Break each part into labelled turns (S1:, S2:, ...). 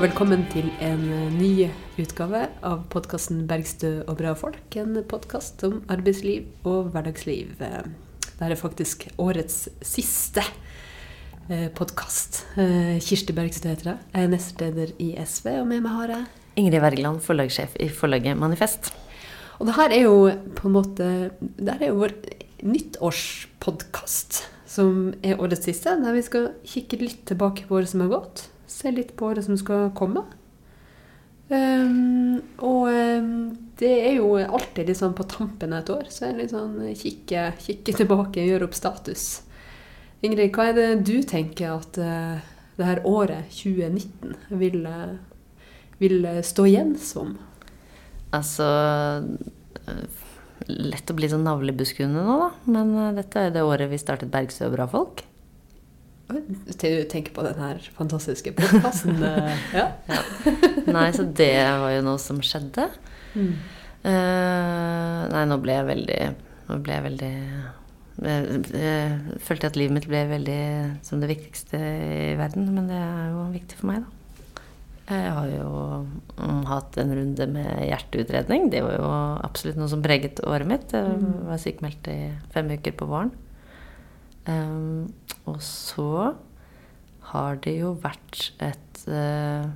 S1: Og velkommen til en eh, ny utgave av podkasten 'Bergstø og bra folk'. En podkast om arbeidsliv og hverdagsliv. Det Dette er faktisk årets siste podkast. Kirsti Bergstø heter jeg. Jeg er nestleder i SV, og med meg har jeg
S2: Ingrid Wergeland, forlagssjef i forlaget Manifest.
S1: Og det her er jo på en måte Det her er jo vår nyttårspodkast, som er årets siste, der vi skal kikke litt tilbake på året som har gått. Se litt på året som skal komme. Um, og um, det er jo alltid litt sånn på tampen av et år, så det litt sånn kikke, kikke tilbake, gjøre opp status. Ingrid, hva er det du tenker at uh, det her året, 2019, vil, uh, vil stå igjen som?
S2: Altså Lett å bli sånn navlebuskende nå, da. Men dette er det året vi startet Bergsø bra folk.
S1: Til du tenker på den her fantastiske podkasten. ja.
S2: ja. Nei, så det var jo noe som skjedde. Mm. Uh, nei, nå ble jeg veldig Nå ble jeg veldig jeg, jeg følte at livet mitt ble veldig som det viktigste i verden. Men det er jo viktig for meg, da. Jeg har jo um, hatt en runde med hjerteutredning. Det var jo absolutt noe som preget året mitt. Jeg mm. var sykemeldt i fem uker på våren. Um, og så har det jo vært et, uh,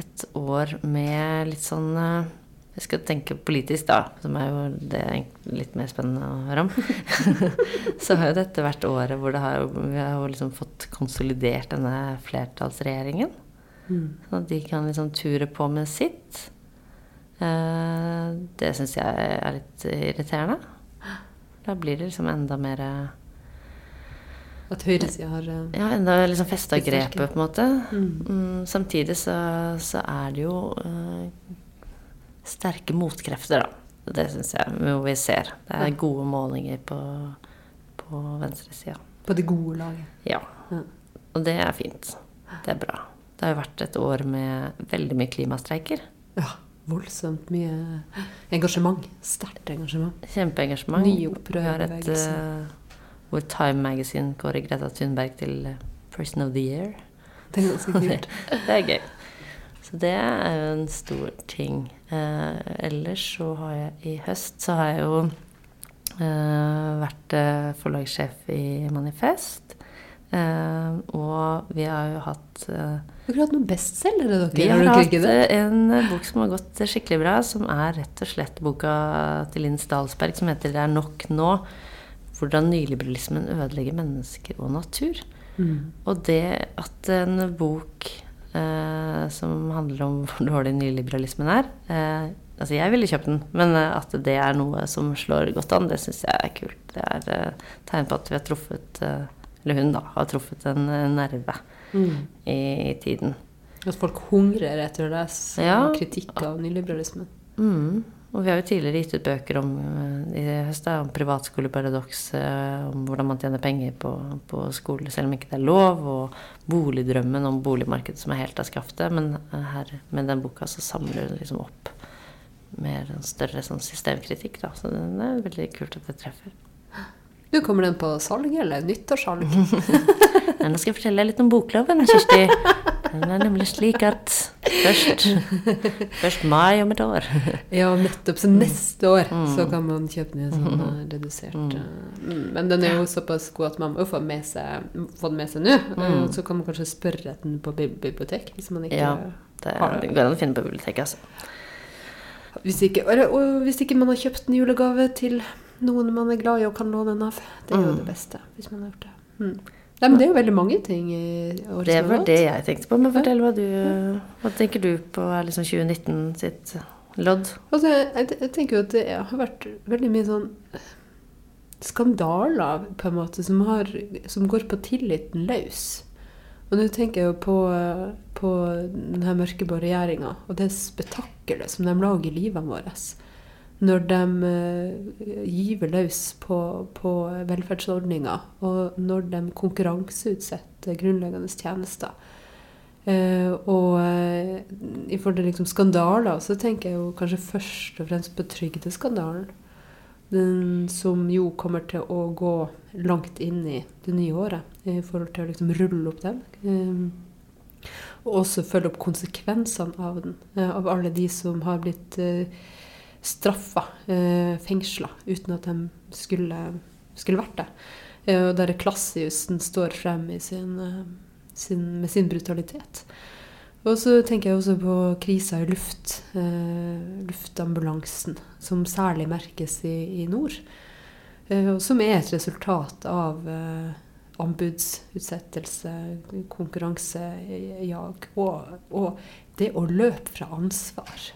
S2: et år med litt sånn uh, Jeg skal tenke politisk, da, som er jo det er litt mer spennende å høre om. så har jo dette vært året hvor har, vi har liksom fått konsolidert denne flertallsregjeringen. Mm. Sånn at de kan liksom ture på med sitt. Uh, det syns jeg er litt irriterende. Da blir det liksom enda mer
S1: At høyresida har uh,
S2: Ja, enda liksom festa grepet, på en måte. Mm. Mm, samtidig så, så, er det jo uh, sterke motkrefter, da. Det syns jeg jo vi ser. Det er gode målinger på, på venstresida.
S1: På det gode laget?
S2: Ja. ja. Og det er fint. Det er bra. Det har jo vært et år med veldig mye klimastreiker.
S1: Ja. Voldsomt mye engasjement. Sterkt engasjement.
S2: Kjempeengasjement. Nye opprør. Vi har et uh, hvor Time Magazine kårer Greta Thunberg til Person of the Year.
S1: Det er ganske kult.
S2: det, er gøy. Så det er jo en stor ting. Eh, ellers så har jeg i høst så har jeg jo eh, vært forlagssjef i Manifest. Uh, og vi har jo hatt Har
S1: Dere hatt noen bestselgere?
S2: Vi har, har hatt en bok som har gått skikkelig bra, som er rett og slett boka til Linn Stalsberg som heter 'Det er nok nå'. Hvordan nyliberalismen ødelegger mennesker og natur. Mm. Og det at en bok eh, som handler om hvor dårlig nyliberalismen er Altså, jeg ville kjøpt den, men at det er noe som slår godt an, det syns jeg er kult. Det er tegn på at vi har truffet eller hun, da, har truffet en nerve mm. i, i, tiden.
S1: At folk hungrer etter å lese ja. kritikk av nyliberalismen.
S2: Mm. Og vi har jo tidligere gitt ut bøker om i høst da, om privatskoleparadokset, om hvordan man tjener penger på, på, skole selv om ikke det er lov, og boligdrømmen om boligmarkedet som er helt av skaftet. Men her med den boka så samler hun liksom opp mer større sånn systemkritikk. Da. Så det er veldig kult at det treffer.
S1: Nå Kommer den på salg, eller nyttårssalg?
S2: Nå skal jeg fortelle deg litt om bokloven, Kirsti. Den er nemlig slik at først, først mai om et år.
S1: Ja, nettopp. Så neste år mm. så kan man kjøpe den i sånn mm. redusert mm. mm. Men den er jo såpass god at man må få, med seg, få den med seg nå. Mm. Så kan man kanskje spørre etter den på bibliotek. hvis man ikke
S2: ja, det har det. går an å finne på biblioteket, altså.
S1: Hvis ikke, og hvis ikke man har kjøpt en julegave til noen man er glad i og kan låne den av. Det er jo mm. det beste. hvis man har gjort det. Nei, men Det er jo veldig mange ting i året
S2: Det var det jeg tenkte på. Men fortell hva du Hva tenker du på liksom 2019 sitt lodd?
S1: Altså, jeg, jeg, tenker jo at det har vært veldig mye sånn skandaler på en måte som, har, som går på tilliten løs. Og nå tenker jeg jo på, på denne mørkeblå regjeringa og det spetakkelet som de lager i livet våre når de uh, gyver løs på, på velferdsordninger, og når de konkurranseutsetter grunnleggende tjenester. Uh, og uh, i forhold til liksom skandaler så tenker jeg jo kanskje først og fremst på trygdeskandalen. Den som jo kommer til å gå langt inn i det nye året i forhold til å liksom rulle opp den. Uh, Og også følge opp konsekvensene av den. eh, Av alle de som har blitt uh, straffa, uh, fengsla, uten at de skulle, skulle vært det. Eh, og der klassejussen står frem sin, eh, sin, med sin brutalitet. Og så tenker jeg også på krisa i luft, eh, luftambulansen, som særlig merkes i, i nord. Eh, og som er et resultat av eh, anbudsutsettelse, konkurransejag og, og, det å løpe fra ansvar.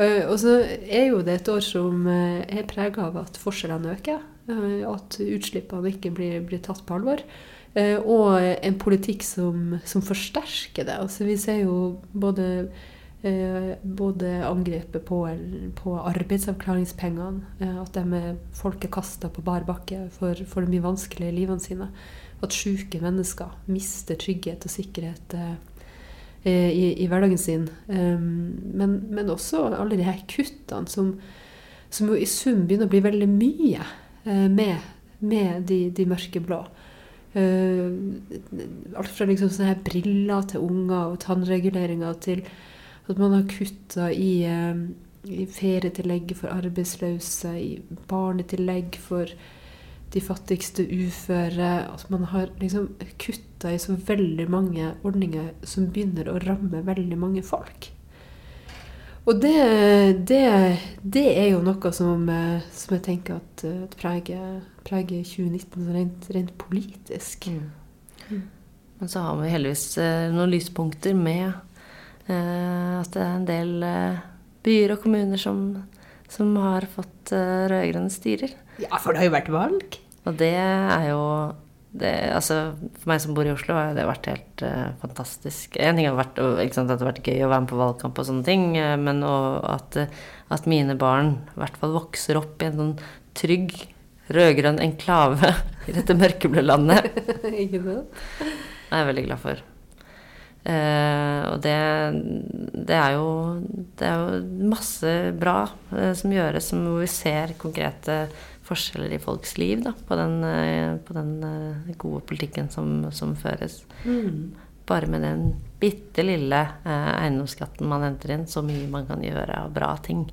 S1: Eh, og så er jo det et år som eh, er prega av at forskjellene øker. eh, at utslippene ikke blir, blir tatt på alvor. Og en politikk som, som forsterker det. Altså, vi ser jo både, både angrepet på, på arbeidsavklaringspengene, at de folk er kasta på bar bakke for, for det mye vanskelige livene sine. At syke mennesker mister trygghet og sikkerhet i, i, hverdagen sin. Men, men, også alle de her kuttene som, som jo i sum begynner å bli veldig mye uh, med, med, de, de mørkeblå. Uh, alt fra liksom sånne her briller til unger og tannreguleringer til at man har kutta i, i ferietillegget for arbeidsløse, i barnetillegg for de fattigste uføre. At man har liksom kutta i så veldig mange ordninger som begynner å ramme veldig mange folk. Og det, det, det er jo noe som, som jeg tenker at, at preger, preger, 2019 rent, rent politisk.
S2: Mm. Men så har vi heldigvis noen lyspunkter med eh, at det er en del eh, byer og kommuner som, som har fått eh, rød-grønne styrer.
S1: Ja, for det har jo vært valg.
S2: Og det er jo det, altså, For meg som bor i Oslo, har det vært helt uh, fantastisk. En ting har vært sant, at det har vært gøy å være med på valgkamp og sånne ting, uh, men at, uh, at, mine barn i hvert fall vokser opp i en sånn trygg rød-grønn enklave i dette mørkeblå landet.
S1: Ikke sant?
S2: Det er jeg veldig glad for. og det, det, er jo, det er jo masse bra som gjøres, hvor vi ser konkrete forskjeller i folks liv da, på den, på den gode politikken som, som føres.
S1: Mm.
S2: Bare med den bitte lille eh, eiendomsskatten man henter inn, så mye man kan gjøre av bra ting.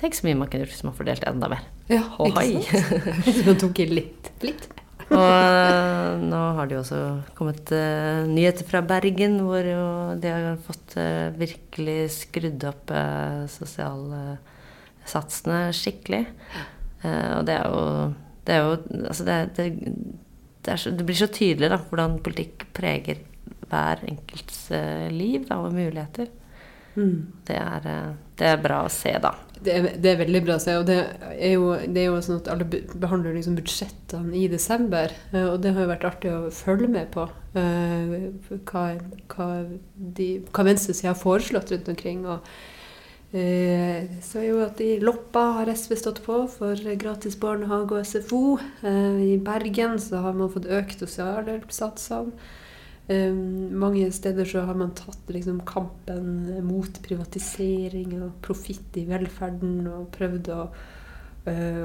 S2: Tenk så mye man kunne gjort hvis man fordelte enda mer.
S1: Ja, ikke sant? Hvis man tok i litt. litt.
S2: og nå har det jo også kommet uh, nyheter fra Bergen, hvor jo de har fått uh, virkelig skrudd opp uh, sosialsatsene skikkelig. Uh, og det er jo Det, er jo, altså det, det, det, så, det blir så tydelig da, hvordan politikk preger hver enkelts uh, liv da, og muligheter.
S1: Mm.
S2: Det, er, uh, det, er, bra å se, da.
S1: Det er, det er, veldig bra å se. Og det er jo, er jo sånn at alle behandler liksom budsjettene i desember. Og det har jo vært artig å følge med på hva, hva, de, hva venstresida har foreslått rundt omkring. og Eh, så er jo at I Loppa har SV stått på for gratis barnehage og SFO. Eh, I Bergen så har man fått økt sosialhjelpssatsene. Eh, mange steder så har man tatt liksom, kampen mot privatisering og profitt i velferden og prøvd å,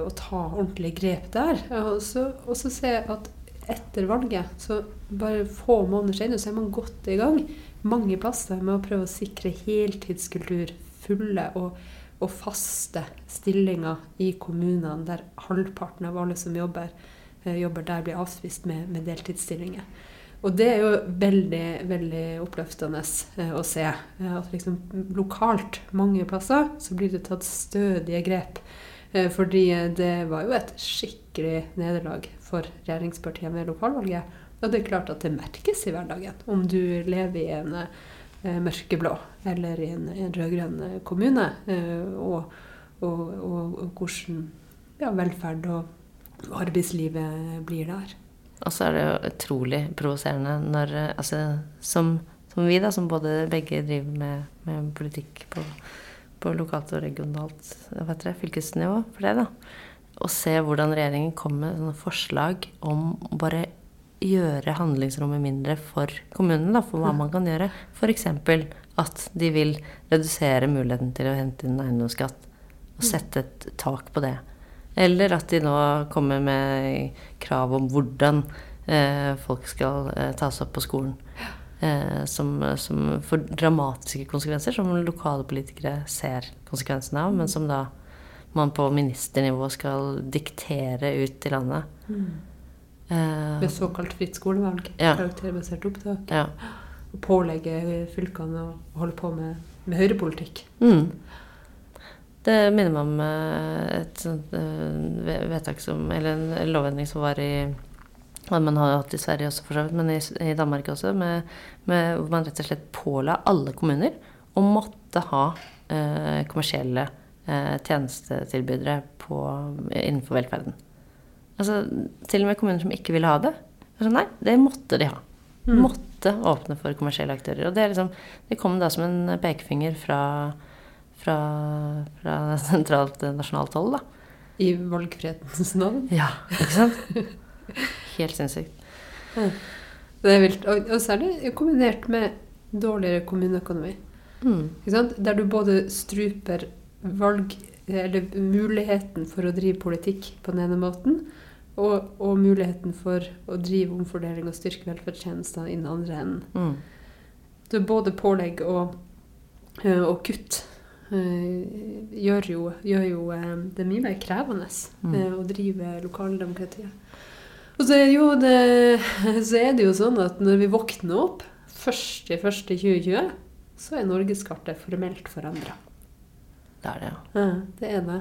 S1: å ta ordentlige grep der. Og så, og så ser jeg at etter valget, så bare få måneder senere, så er man godt i gang mange plasser med å prøve å sikre heltidskultur fulle og, og, faste stillinger i kommunene der halvparten av alle som jobber, eh, jobber der, blir avspist med, med, deltidsstillinger. Og det er jo veldig, veldig oppløftende eh, å se. Eh, at liksom lokalt mange plasser så blir det tatt stødige grep. Fordi det var jo et skikkelig nederlag for regjeringspartiet ved lokalvalget. Og det er klart at det merkes i hverdagen. Om du lever i en mørkeblå eller i en, en rød-grønn eh, kommune. Eh, og, og, og, og, hvordan ja, velferd og arbeidslivet blir der.
S2: Og så er det jo utrolig provoserende når eh, altså, som, som, vi, da, som både begge driver med, med politikk på, på, lokalt og regionalt dere, fylkesnivå for det, da. Å se hvordan regjeringen kommer med sånne forslag om bare gjøre handlingsrommet mindre for kommunen, da, for hva man kan gjøre. F.eks. at de vil redusere muligheten til å hente inn eiendomsskatt og mm. sette et tak på det. Eller at de nå kommer med krav om hvordan eh, folk skal eh, tas opp på skolen. eh, som, som får dramatiske konsekvenser, som lokale politikere ser konsekvensene av, men som da man på ministernivå skal diktere ut i landet. Eh,
S1: Med såkalt fritt skolevalg.
S2: Ja.
S1: Karakterbasert opptak.
S2: ja.
S1: Og pålegge fylkene å holde på med, med høyrepolitikk.
S2: Mm. Det minner meg om eh, et sånt eh, vedtak som Eller en en lovendring som var i man har hatt i Sverige også, for så vidt, men i, i Danmark også, med, med, hvor man rett og slett påla alle kommuner å måtte ha eh, kommersielle eh, tjenestetilbydere på, innenfor velferden. Altså, til og med kommuner som ikke ville ha det. var Sånn, nei, det måtte de ha.
S1: Mm.
S2: Måtte åpne for kommersielle aktører. Og det, er liksom, det kom da som en pekefinger fra, fra, fra sentralt nasjonalt hold, da.
S1: I valgfrihetens navn.
S2: Ja, ikke sant? Helt sinnssykt.
S1: Det er vilt. Og, og særlig kombinert med dårligere kommuneøkonomi.
S2: Mm.
S1: Der du både struper valg, eller muligheten for å drive politikk på den ene måten, og, og muligheten for å drive omfordeling og styrke velferdstjenester i den andre enden.
S2: Mm.
S1: Så både pålegg og, eh, og kutt eh, gjør jo, gjør jo eh, det mye mer krevende
S2: Mm.
S1: å drive lokaldemokratiet. Og så er, det, så er det jo sånn at når vi våkner opp 1.1.2020, så er norgeskartet formelt forandra.
S2: Det er det, ja.
S1: Ja, det er det.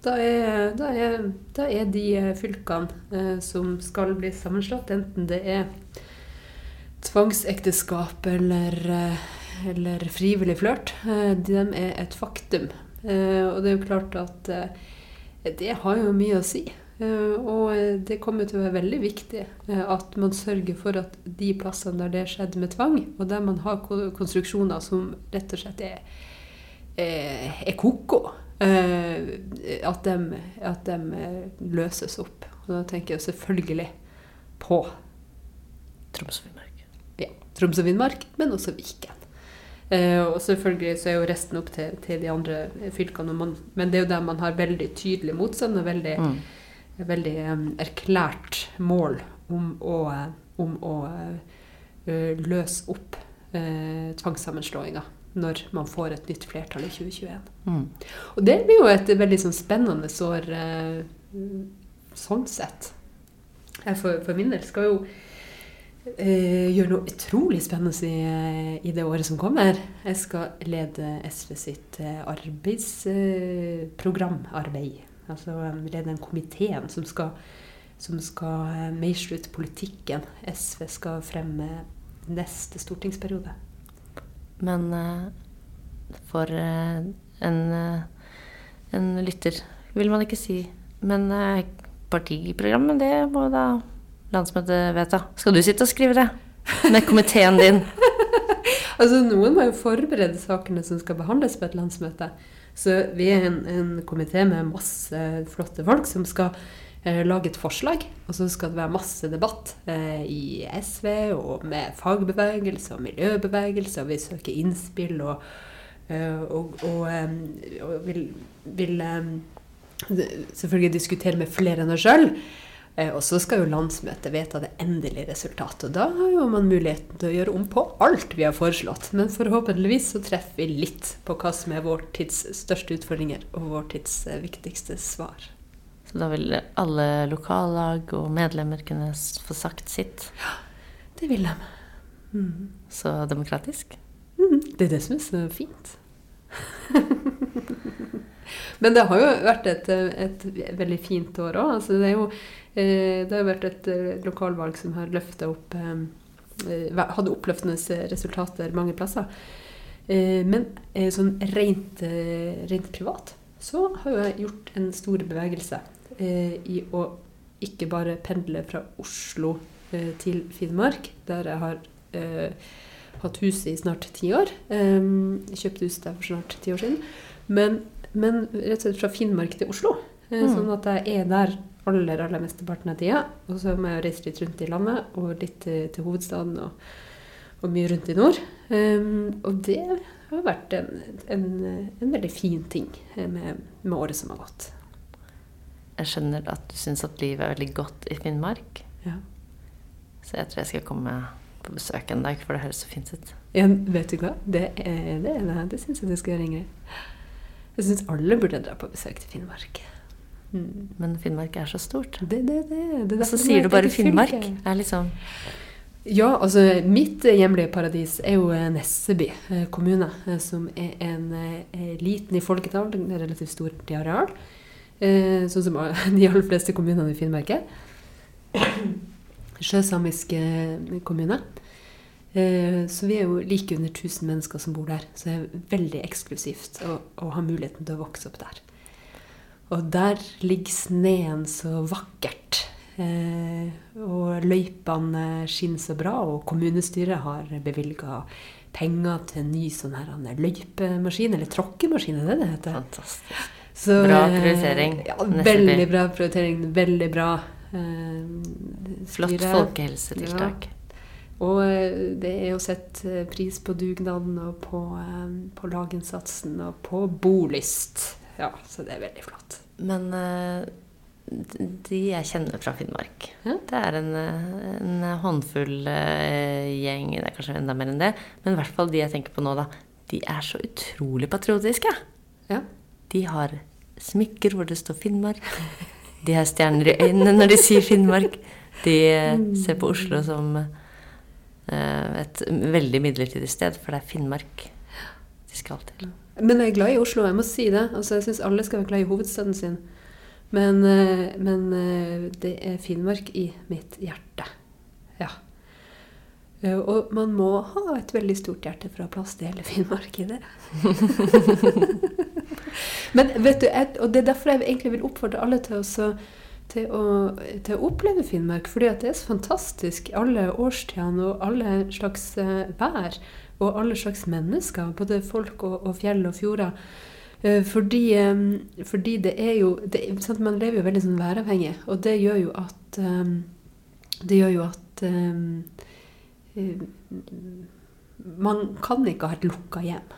S1: Da er, da er, da er de eh, fylkene eh, som skal bli sammenslått, enten det er tvangsekteskap eller, eh, eller frivillig flørt, de er et faktum. Og det er jo klart at det har jo mye å si. Og det kommer til å være veldig viktig at man sørger for at de plassene der det skjedde med tvang, og der man har konstruksjoner som rett og slett er, er, er ko-ko, at de, at de eh, løses opp. Og da tenker jeg selvfølgelig på
S2: Troms og Finnmark.
S1: ja, Troms og Finnmark, men også Viken. Eh, og selvfølgelig så er jo resten opp til, til de andre fylkene, man, men det er jo der man har veldig tydelig motstand og veldig,
S2: Mm.
S1: veldig erklært mål om å, eh, om å eh, løse opp tvangssammenslåinga når man får et nytt flertall i 2021.
S2: Mm.
S1: Og det blir jo et veldig sånn spennende år eh, sånn sett. Jeg for, for min del skal jo eh, gjøre noe utrolig spennende i, eh, i det året som kommer. Jeg skal lede SV sitt eh, arbeidsprogramarbeid. altså eh, lede den komiteen som skal, som skal eh, meisle ut politikken SV skal fremme neste stortingsperiode.
S2: Men eh, for eh, en, eh, en lytter vil man ikke si Men partiprogrammet, det må da landsmøtet vedta. Skal du sitte og skrive det? Med komiteen din?
S1: Altså, Noen må jo forberede sakene som skal behandles på et landsmøte. Så vi er en, en komité med masse flotte folk som skal lage et forslag. Og så skal det være masse debatt eh, i SV og med fagbevegelse og miljøbevegelse. Og vi søker innspill og, eh, og, og, og vil, vil selvfølgelig diskutere med flere enn oss sjøl. Eh, Og så skal jo landsmøtet vedta det endelige resultatet. Og da har jo man muligheten til å gjøre om på alt vi har foreslått. Men forhåpentligvis så treffer vi litt på hva som er vår tids største utfordringer og vår tids eh, viktigste svar.
S2: Så da vil alle lokallag og medlemmer kunne få sagt sitt.
S1: Ja, Det vil de.
S2: Så demokratisk.
S1: Mm, det er det som er så fint. Men det har jo vært et, et veldig fint år òg. Altså det, eh, det har vært et eh, lokalvalg som har løfta opp eh, Hadde oppløftende resultater mange plasser. Men sånn rent, rent privat så har jeg gjort en stor bevegelse i å ikke bare pendle fra Oslo eh, til Finnmark, der jeg har eh, hatt hus i snart ti år. Kjøpte hus der for snart ti år siden. Men, men rett og slett fra Finnmark til Oslo. Eh,
S2: Mm.
S1: Sånn at jeg er der aller aller mesteparten av tida. Og så må jeg reise litt rundt i landet, og litt til, hovedstaden og, og mye rundt i nord. Og det har vært en, en, en veldig fin ting eh, med, med året som har gått.
S2: Jeg skjønner at du syns at livet er veldig godt i Finnmark.
S1: Ja.
S2: Så jeg tror jeg skal komme på besøk en dag, for det høres så fint ut.
S1: Ja, vet du hva? Det, er, det, det. det syns jeg du skal gjøre, Ingrid. Jeg syns alle burde dra på besøk til Finnmark.
S2: Mm. Men Finnmark er så stort.
S1: Det, det, det.
S2: Og så sier du bare Finnmark. Er liksom
S1: ja, altså mitt hjemlige paradis er jo Nesseby eh, kommune, eh, som er en eh, liten i folketall, relativt stor i areal. Sånn som de aller fleste kommunene i Finnmark er. Sjøsamisk kommune. Så vi er jo like under 1000 mennesker som bor der. Så det er veldig eksklusivt å, å ha muligheten til å vokse opp der. Og der ligger sneen så vakkert. Eh, og løypene skinner så bra, og kommunestyret har bevilga penger til en ny sånn her løypemaskin, eller tråkkemaskin, er det det heter?
S2: Fantastisk. Så, bra eh, prioritering.
S1: Ja, veldig bra prioritering. Veldig bra eh,
S2: Flott folkehelsetiltak. Ja.
S1: Og eh, det er jo sett pris på dugnaden og på, på laginnsatsen og på bolyst. Ja, så det er veldig flott.
S2: Men de jeg kjenner fra Finnmark. Ja. Det er en, en håndfull gjeng, det er kanskje enda mer enn det. Men i hvert fall de jeg tenker på nå, da. De er så utrolig patriotiske. Ja. De har smykker hvor det står Finnmark. De har stjerner i øynene når de sier Finnmark. De mm. ser på Oslo som uh, et veldig midlertidig sted, for det er Finnmark de skal til.
S1: Men jeg er glad i Oslo, jeg må si det. Altså, jeg syns alle skal være glad i hovedstaden sin. Men, eh, men, eh, det er Finnmark i mitt hjerte. Ja. Eh, og man må ha et veldig stort hjerte for å ha plass til hele Finnmark i det. men vet du, og det er derfor jeg egentlig vil oppfordre alle til å, til å, til å oppleve Finnmark. Fordi det er så fantastisk alle årstidene og alle slags vær. Og alle slags mennesker. Både folk og, og fjell og fjorder. Eh, fordi, fordi, det er jo det, sant, Man lever jo veldig sånn væravhengig, og det gjør jo at Det gjør jo at um, Man kan ikke ha et lukka hjem.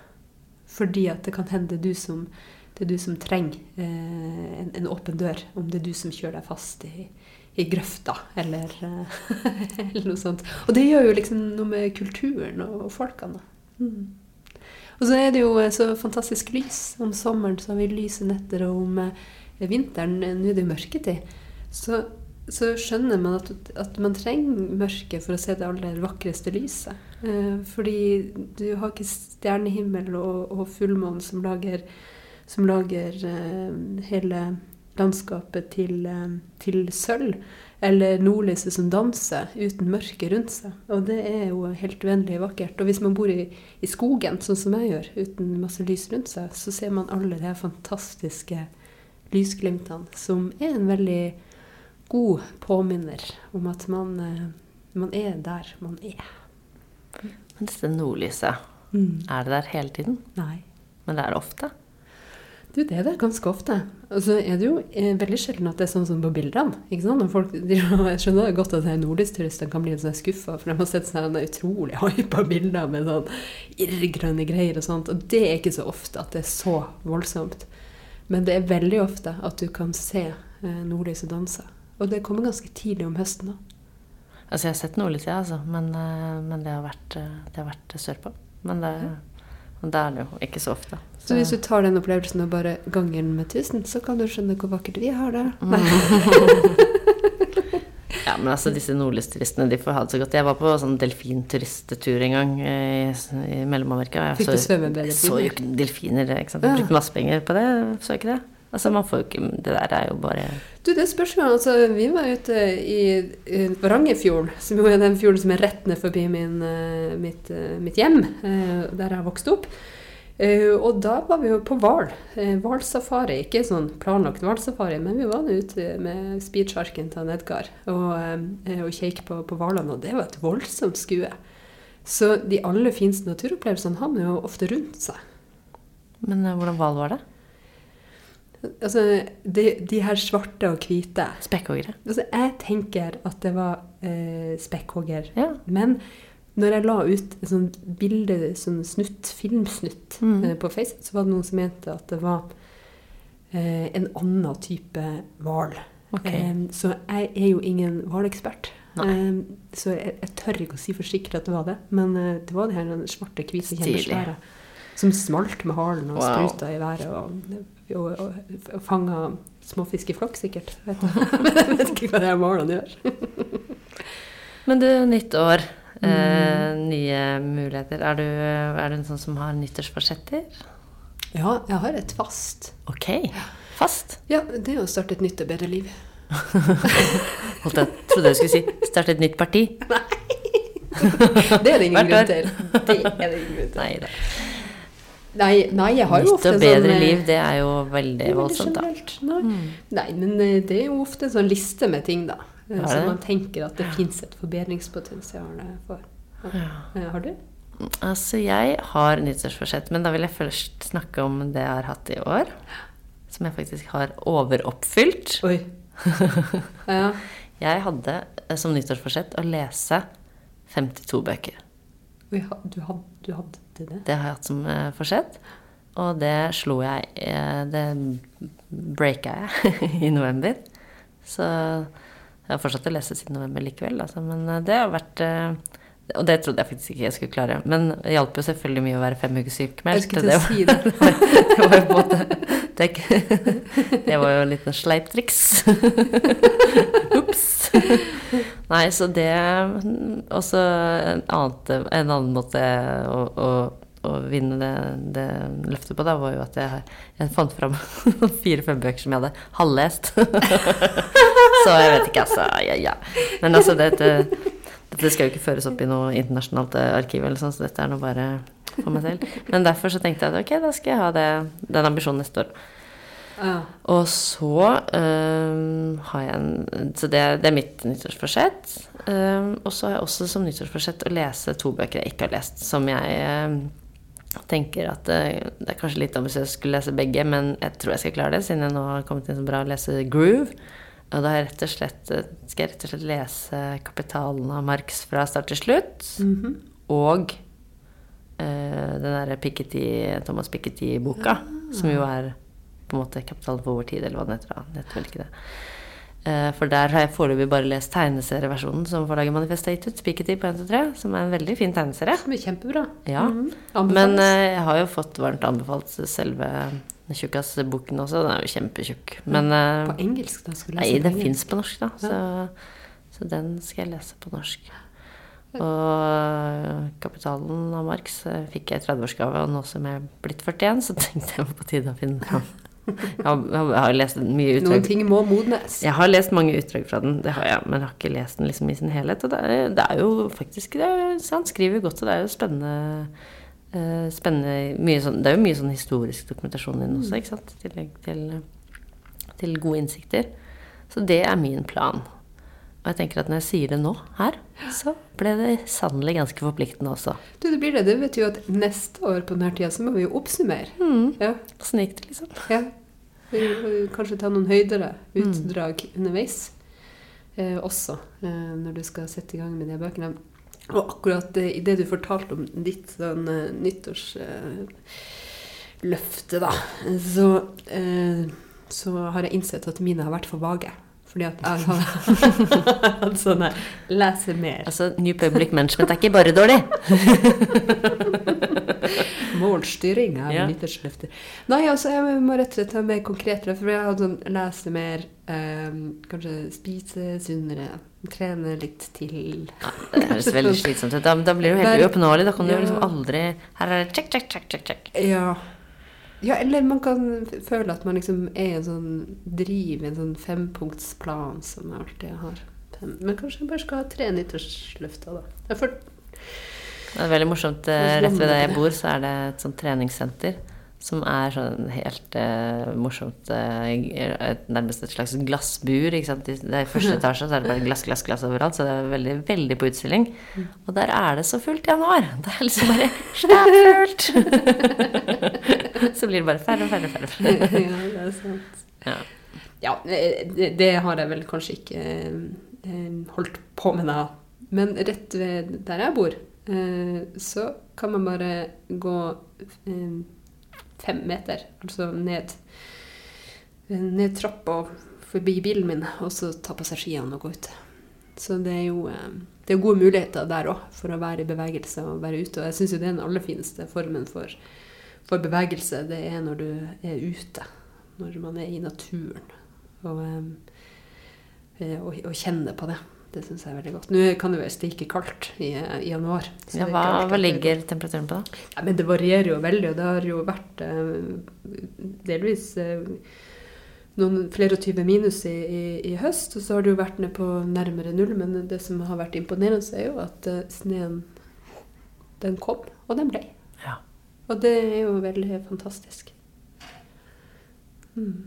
S1: Fordi at det kan hende du som, det er du som trenger eh, en, en, åpen dør. Om det er du som kjører deg fast i, i grøfta, eller, eller, noe sånt. Og det gjør jo liksom noe med kulturen og, og folkene. Mm. Og så er det jo eh, så fantastisk lys. Om sommeren så har vi lyse netter, og om eh, vinteren eh, Nå er det jo mørketid. Så, så skjønner man at, at, man trenger mørket for å se det aller vakreste lyset. Eh, fordi du har ikke stjernehimmel og, og fullmåne som lager, som lager eh, hele landskapet til, eh, til sølv. Eller nordlyset som danser uten mørke rundt seg. Og det er jo helt uendelig vakkert. Og hvis man bor i, i, skogen, sånn som jeg gjør, uten masse lys rundt seg, så ser man alle de fantastiske lysglimtene, som er en veldig god påminner om at man, eh, man er der man er.
S2: Men dette nordlyset, mm. er det der hele tiden?
S1: Nei.
S2: Men det er det ofte?
S1: Du, det er det ganske ofte. Og så er det jo eh, veldig sjelden at det er sånn som på bildene. ikke sant? Folk, de, jeg skjønner godt at nordlysturistene kan bli litt sånn skuffa, for de har sett sånne utrolig hypa bilder med sånn irrgrønne greier og sånt. Og det er ikke så ofte at det er så voldsomt. Men det er veldig ofte at du kan se eh, nordlyset danse. Og det kommer ganske tidlig om høsten da.
S2: Altså, jeg har sett nordlig ja, altså. Men, eh, men det har vært, eh, det har vært sørpå. Men det, ja. det er det jo ikke så ofte.
S1: Så hvis du tar den opplevelsen og bare ganger den med 1000, så kan du skjønne hvor vakkert vi har det. Mm.
S2: ja, men altså disse nordlysturistene, de får ha det så godt. Jeg var på sånn delfinturisttur en gang i, i Mellom-Amerika.
S1: Fikk du svømme med
S2: delfiner? Så jo ikke delfiner, ikke sant. Jeg brukte masse penger på det, så ikke det. Altså, man får jo ikke Det der er jo bare
S1: Du, det spørs jo. Altså, vi var ute i, Varangerfjorden, som jo er den fjorden som er rett ned forbi min, eh, mitt, eh, mitt, hjem, eh, der jeg vokste opp. Og da var vi jo på hval. Hvalsafari. Ikke sånn planlagt hvalsafari, men vi var ute med speedsharken til Edgar og, og kjekk på hvalene, og det var et voldsomt skue. Så de aller fineste naturopplevelsene har man jo ofte rundt seg.
S2: Men hvordan hval var det?
S1: Altså, de, de, her svarte og hvite
S2: Spekkhoggere?
S1: Altså, jeg tenker at det var eh, spekkhogger. Ja. Men når jeg la ut et sånt bilde, sånn snutt, filmsnutt mm. eh, på Facebook, så var det noen som mente at det var eh, en annen type hval. Okay. Eh, så jeg er jo ingen hvalekspert. Eh, så jeg, jeg tør ikke å si for sikkert at det var det. Men eh, det var de her svarte, hvite kjempesvære som smalt med halen og
S2: Wow.
S1: spruta i været. Og, og, og, fanga småfisk i flokk, sikkert. Vet jeg vet ikke hva det er målene gjør.
S2: Men du, nytt år.
S1: Mm.
S2: Eh, nye muligheter. Er du, er du en sånn som har nyttårsforsetter?
S1: Ja, jeg har et fast.
S2: Ok. Fast.
S1: Ja, det er å starte et nytt og bedre liv.
S2: Holdt jeg trodde jeg skulle si starte et nytt parti. Nei!
S1: Det er det ingen grunn til. Det er det ingen grunn til.
S2: Nei da.
S1: Nei, nei, jeg har jo ofte...
S2: Nytt
S1: og
S2: bedre
S1: sånn, eh,
S2: liv, det er jo veldig voldsomt, da.
S1: Nei.
S2: Mm.
S1: Nei, men eh, det er jo ofte en sånn liste med ting, da.
S2: Så
S1: Som man tenker at det fins et forbedringspotensial eh, for.
S2: Ja.
S1: Eh, Har du?
S2: Altså, jeg har nyttårsforsett, men da vil jeg først snakke om det jeg har hatt i år. Som jeg faktisk har overoppfylt.
S1: Oi. ja.
S2: Jeg hadde eh, som nyttårsforsett å lese 52 bøker.
S1: Du hadde, du hadde det?
S2: Det har jeg hatt som eh, forsett. Og det slo jeg eh, Det breaka jeg i november. Så jeg har fortsatt å lese siden november likevel, altså. Men eh, det har vært Og det trodde jeg faktisk ikke jeg skulle klare. Men det hjalp jo selvfølgelig mye å være fem uker
S1: sykmeldt.
S2: Det
S1: si det.
S2: var, det var jo på en måte det, det var jo en liten sleiptriks. Ops. Nei, så det Også en, annet, en annen måte å, å, å vinne det, det løftet på, da, var jo at jeg, jeg fant fram fire-fem bøker som jeg hadde halvlest. så jeg vet ikke, altså. Ja, ja. Men altså, dette, dette skal jo ikke føres opp i noe internasjonalt eh, arkiv, eller sånn, så dette er nå bare for meg selv. Men derfor så tenkte jeg at ok, da skal jeg ha det, den ambisjonen neste år.
S1: Ja.
S2: Og så um, har jeg en Så det, det er mitt nyttårsforsett. Um, og så har jeg også som nyttårsforsett å lese to bøker jeg ikke har lest, som jeg um, tenker at det, det er kanskje litt ambisiøst å skulle lese begge, men jeg tror jeg skal klare det, siden jeg nå har kommet inn så bra å lese Groove. Og da jeg slett, øh, skal jeg rett og slett lese 'Kapitalen' av Marx fra start til slutt.
S1: Mhm.
S2: Og uh, den derre Thomas Piketty-boka, som jo er på en måte 'Kapitalen for vår tid', eller hva den heter. da. Den heter vel ikke det. Eh, for der har jeg foreløpig bare lest tegneserieversjonen som forlaget Manifestated, Piketty på 1 til 3, som er en veldig fin tegneserie.
S1: Som er kjempebra.
S2: Ja.
S1: Mhm.
S2: Men
S1: Anbefales.
S2: eh, jeg har jo fått varmt anbefalt selve Tjukkas-boken også. Den er jo kjempetjukk. Men eh,
S1: på engelsk, da? Skulle
S2: Nei,
S1: lese
S2: den
S1: på
S2: fins på norsk, da. Så, så den skal jeg lese på norsk. Og 'Kapitalen' av Marx fikk jeg i 30-årsgave, og nå som jeg er blitt 41, så tenkte jeg på tide å finne fram. Jeg har, jeg har lest mye
S1: Noen ting må modnes.
S2: Jeg har lest mange utdrag fra den, det har jeg, men jeg har ikke lest den liksom i sin helhet. Og det er, det er jo faktisk det er, Han skriver godt, og det er jo spennende Uh, spennende sånn, Det er jo mye sånn historisk dokumentasjon i den også, ikke sant? I tillegg til, til gode innsikter. Så det er min plan. Og jeg tenker at når jeg sier det nå, her, så ble det sannelig ganske forpliktende også.
S1: Du, det blir det. Det vet jo at neste år på denne tida så må vi jo oppsummere.
S2: Mm.
S1: Ja.
S2: Åssen gikk det, liksom?
S1: ja. Kanskje ta noen høydere utdrag underveis eh, også, eh, når du skal sette i gang med de bøkene. Og akkurat eh, i det du fortalte om ditt sånn eh, nyttårsløfte, da, så, eh, så har jeg innsett at mine har vært for vage. Fordi at jeg har hatt sånn her Lese mer.
S2: Altså, New Public Management er ikke bare dårlig.
S1: Målstyring er
S2: Ja.
S1: nyttårsløfter. Nei, altså, jeg må rett og slett ta mer konkret. For jeg har sånn, lese mer, eh, kanskje spise sunnere, trene litt til.
S2: Det høres veldig slitsomt ut. Da, da blir jo helt uoppnåelig. Da kan du jo
S1: Ja.
S2: liksom aldri Her er det check, check, check, check, check.
S1: Ja. Ja, eller man kan føle at man liksom er en sånn driv, i en sånn fempunktsplan som jeg alltid har. Men kanskje jeg bare skal ha tre nyttårsløfter, da. Det er, for...
S2: Det er veldig morsomt. eh, Rett ved der jeg bor, så er det et sånt treningssenter som er sånn helt uh, morsomt uh, Nærmest et slags glassbur. Ikke sant? I- Det første etasje så er det bare glass, glass, glass overalt, så det er veldig, veldig på utstilling. Og der er det så fullt i januar. Det er liksom bare fullt! så blir det bare færre og færre og færre.
S1: ja, det er sant.
S2: Ja.
S1: Ja, det, det har jeg vel kanskje ikke eh, holdt på med da. Men rett ved der jeg bor, eh, så kan man bare gå eh, fem meter, altså ned, ned trappa og forbi bilen min, og så ta på seg skiene og gå ut. Så det er jo eh, det er gode muligheter der òg for å være i bevegelse og være ute. Og jeg syns jo det er den aller fineste formen for, for bevegelse. Det er når du er ute. Når man er i naturen. Og, eh, og, og kjenner på det. Det syns jeg er veldig godt. Nå kan det være stikke kaldt i, i januar.
S2: Ja, hva, hva ligger temperaturen på, da?
S1: ja, men det varierer jo veldig, og det har jo vært eh, delvis eh, noen flere og tyve minus i, i, i høst, og så har det jo vært ned på nærmere null. Men det som har vært imponerende, er jo at eh, sneen den kom, og den ble.
S2: Ja.
S1: Og det er jo veldig fantastisk. Mm.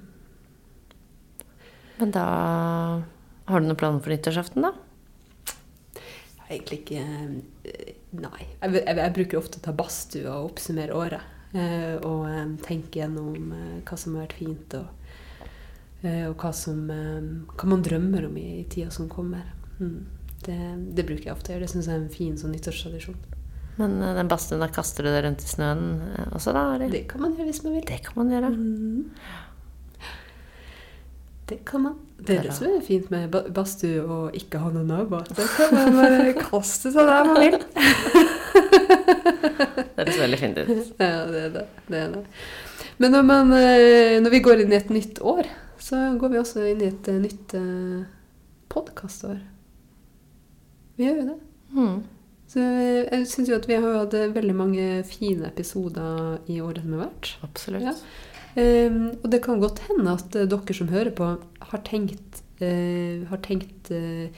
S2: Men da Har du noen planer for nyttårsaften, da?
S1: Egentlig ikke eh, Nei. Jeg, jeg, jeg bruker ofte å ta badstue og oppsummere året. eh, og eh, tenke gjennom hva som har vært fint, og, og hva, som, hva man drømmer om i, i tida som kommer. Mm. Det, det bruker jeg ofte å gjøre. Det syns jeg er en fin sånn nyttårstradisjon.
S2: Men den badstuen, da kaster du det rundt i snøen også, da? Eller?
S1: Det kan man gjøre hvis man vil.
S2: Det kan man gjøre.
S1: Mm. Det kan man. Det er det som er fint med ba- badstue og ikke ha noen naboer. Det kan man bare kaste seg der man vil.
S2: Det høres veldig fint ut.
S1: Ja, det er det. det, er det. Men når, man, eh, når vi går inn i et nytt år, så går vi også inn i et eh, nytt uh, podkastår. Vi gjør jo det.
S2: Mm.
S1: Så eh, jeg syns jo at vi har hatt eh, veldig mange fine episoder i året som har vært.
S2: Absolutt.
S1: Ja. Ehm, og det kan godt hende at eh, dere som hører på, har tenkt, eh, har tenkt eh,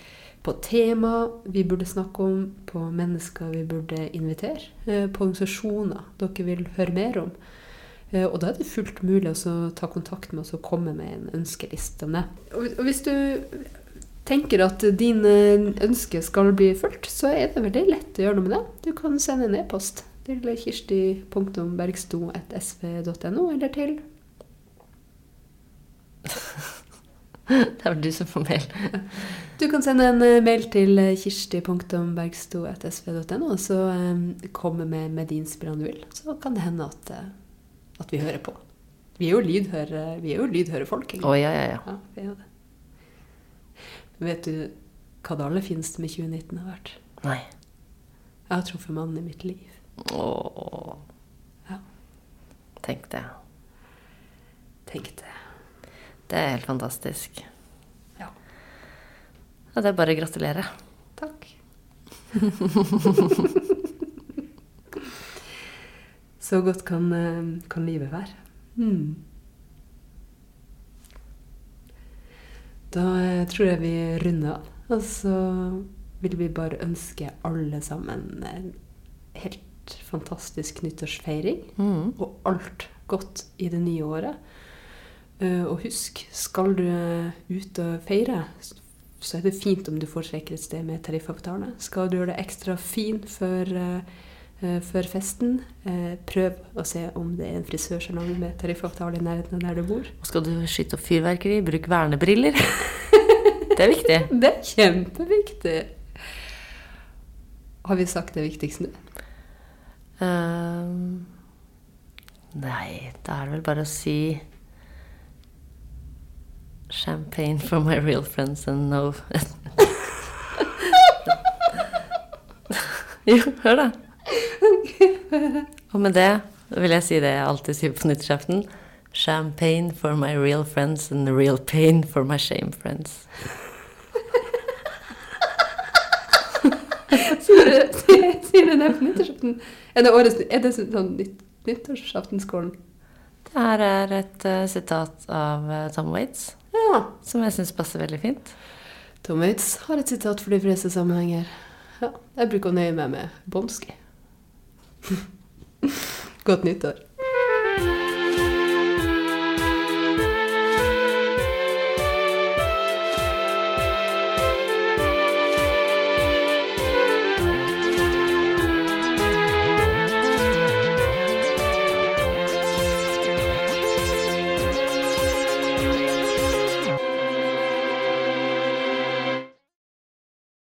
S1: på tema vi burde snakke om, på mennesker vi burde invitere, på organisasjoner dere vil høre mer om. Og da er det fullt mulig å ta kontakt med oss og komme med en ønskeliste om det. Og hvis du tenker at dine ønsker skal bli fulgt, så er det veldig lett å gjøre noe med det. Du kan sende en e-post til kirsti.bergsto.sv.no, eller til
S2: Det vel du som får mail.
S1: Du kan sende en eh, mail til eh, kirsti.bergsto.sv.no, og så eh, komme med, med de innspillene du vil. Så kan det hende at, at vi hører på. Vi er jo lydhøre, vi er jo lydhøre folk.
S2: Å ja, ja, ja.
S1: Ja, vi er jo det. Vet du hva det aller fineste med 2019 har vært?
S2: Nei.
S1: Jeg har truffet mannen i mitt liv.
S2: Åh.
S1: Ja.
S2: Tenk det.
S1: Tenk det.
S2: Det er helt fantastisk.
S1: Ja.
S2: Ja, det er bare å gratulere.
S1: Takk. Så godt kan, eh, kan livet være. Mm. Da eh, tror jeg vi runder av. Og så vil vi bare ønske alle sammen en helt fantastisk nyttårsfeiring.
S2: Mm.
S1: Og alt godt i det nye året. Eh, og husk, skal du ut og feire, så er det fint om du foretrekker et sted med tariffavtale. Skal du gjøre det ekstra fin før, eh, eh, før festen, prøv å se om det er en frisørsalong med tariffavtale i nærheten av der du bor.
S2: Og skal du skyte opp fyrverkeri, bruk vernebriller. det er viktig.
S1: Det er kjempeviktig! Har vi sagt det viktigste nå?
S2: Ehm, nei, da er det vel bare å si Champagne for my real friends and no Jo, hør da. Og med det vil jeg si det jeg alltid sier på nyttårsaften. Champagne for my real friends and real pain for my shame friends.
S1: Sier du sier du det på? Er det, årets, er det sånn nytt, nyttårsaftenskålen?
S2: Det her er et uh, sitat av eh, Tom Waits,
S1: Ja.
S2: som jeg syns passer veldig fint.
S1: Tom Waits har et sitat for de fleste sammenhenger. Ja, jeg bruker å nøye meg med Bomski. Godt nyttår.